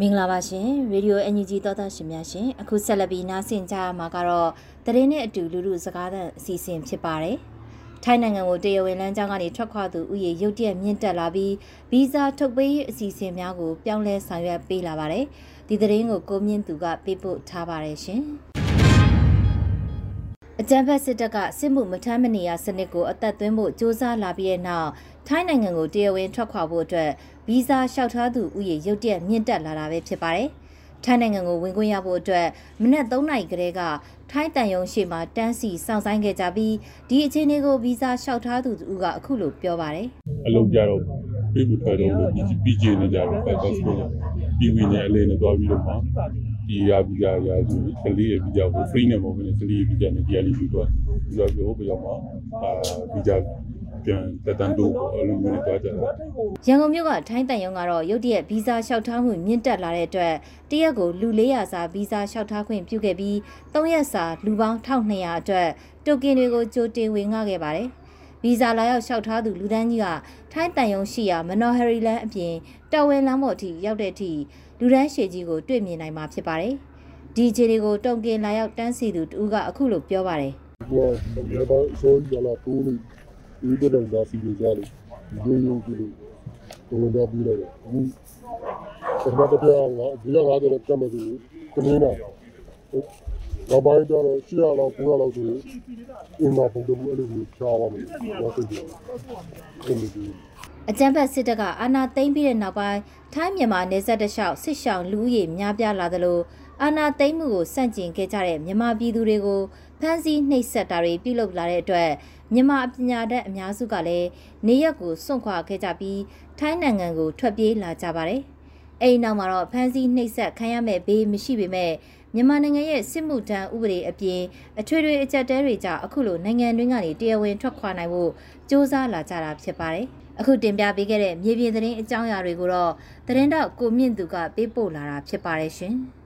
မင်္ဂလာပါရှင်ရေဒီယို NUG သောသားရှင်များရှင်အခုဆက်လက်ပြီးနားဆင်ကြရမှာကတော့တရင်နဲ့အတူလူလူစကားသံအစီအစဉ်ဖြစ်ပါတယ်ထိုင်းနိုင်ငံကိုတရားဝင်လမ်းကြောင်းကနေထွက်ခွာသူဥယေရုတ်တရက်မြင့်တက်လာပြီးဗီဇာထုတ်ပေးရေးအစီအစဉ်များကိုပြောင်းလဲဆောင်ရွက်ပေးလာပါတယ်ဒီသတင်းကိုကိုမြင့်သူကပေးပို့ထားပါတယ်ရှင် အကြံဖက်စစ်တပ်ကစစ်မှုမထမ်းမနေရစနစ်ကိုအသက်သွင်းဖို့စ조사လာပြီးတဲ့နောက်ထိုင်းနိုင်ငံကိုတရားဝင်ထွက်ခွာဖို့အတွက်ဗီဇာလျှောက်ထားသူဥယေရုတ်တရက်မြင့်တက်လာတာပဲဖြစ်ပါတယ်။ထိုင်းနိုင်ငံကိုဝင်ခွင့်ရဖို့အတွက်မနက်3နာရီကလေးကထိုင်းတန်ယုံရှိမှတန်းစီစောင့်ဆိုင်ခဲ့ကြပြီးဒီအခြေအနေကိုဗီဇာလျှောက်ထားသူဦးကအခုလိုပြောပါတယ်။အလုပ်ကြတော့ပြေးပြီးထွက်တော့ပြီးကြည့်နေကြတယ်ပတ်သက်ဆိုတော့ပြီးဝင်နေအလေးနဲ့တွားပြီးတော့မှ ဒီရာဗီဇာရာဒီကလေးရဲ့ဗီဇာကို free နဲ့မဟုတ်ဘဲနဲ့ကလေးရဲ့ဗီဇာနဲ့ဒီအလေးပြီးတော့ပြီးတော့ပြောပြအောင်မှာအာဗီဇာပြန်တက်တန်းတို့အလုံးမျိုးတွားကြတာရန်ကုန်မြို့ကထိုင်းတန်ယုံကတော့ရုတ်တရက်ဗီဇာလျှောက်ထားမှုမြင့်တက်လာတဲ့အတွက်တရက်ကိုလူ400စာဗီဇာလျှောက်ထားခွင့်ပြုခဲ့ပြီး3ရက်စာလူပေါင်း1200အတွက်တိုကင်တွေကိုကြိုတင်ဝင်ငှခဲ့ပါတယ် ဗီဇာလာရောက်လျှောက်ထားသူလူဒန်းကြီးကထိုင်းတန်ယုံရှိရာမနော်ဟရီလန်အပြင်တော်ဝဲလမ်းပေါ်ထိရောက်တဲ့အထိလူဒန်းရှည်ကြီးကိုတွေ့မြင်နိုင်မှာဖြစ်ပါတယ်။ဒီခြေတွေကိုတုံကင်လာရောက်တန်းစီသူတူကအခုလိုပြောပါတယ်။ဟိုကဘာဆိုရလာတိုးနေဒီတဲ့တော့စီကြတယ်ဒီလိုကြည့်လို့ဘယ်တော့ပြီးလဲအခုစမတ်တရားကဒီကငါးတဲ့ကမ္ဘာကြီး ကမင်းနာတော့ဘာကြတော့ရှေ့ရလောက်ကိုရလောက်ဆိုရင်အင်းမပုံတူအဲ့လိုမျိုးချားပါမယ်တော့သိတယ်အကြံဖက်စစ်တပ်ကအာဏာသိမ်းပြီးတဲ့နောက်ပိုင်းထိုင်းမြန်မာနယ်စပ်တလျှောက်စစ်ရှောင်လူဦးရေများပြားလာသလိုအာဏာသိမ်းမှုကိုစန့်ကျင်ခဲ့ကြတဲ့မြန်မာပြည်သူတွေကိုဖမ်းဆီးနှိပ်စက်တာတွေပြုလုပ်လာတဲ့အတွက်မြန်မာပညာတတ်အများစုကလည်းနေရက်ကိုစွန့်ခွာခဲ့ကြပြီးထိုင်းနိုင်ငံကိုထွက်ပြေးလာကြပါတယ်။ အဲဒီနောက်မှာတော့ဖမ်းဆီးနှိပ်စက်ခံရမဲ့ဘေးမရှိပေမဲ့မြန်မာနိုင်ငံရဲ့စစ်မှုထမ်းဥပဒေအပြင်အထွေထွေအကြက်တဲတွေကြောင့်အခုလိုနိုင်ငံတွင်းကနေတရားဝင်ထွက်ခွာနိုင်ဖို့စ조사လာကြတာဖြစ်ပါတယ်။အခုတင်ပြပေးခဲ့တဲ့မြေပြင်သတင်းအကြောင်းအရာတွေကိုတော့သတင်းတော့ကိုမြင့်သူကပေးပို့လာတာဖြစ်ပါတယ်ရှင်။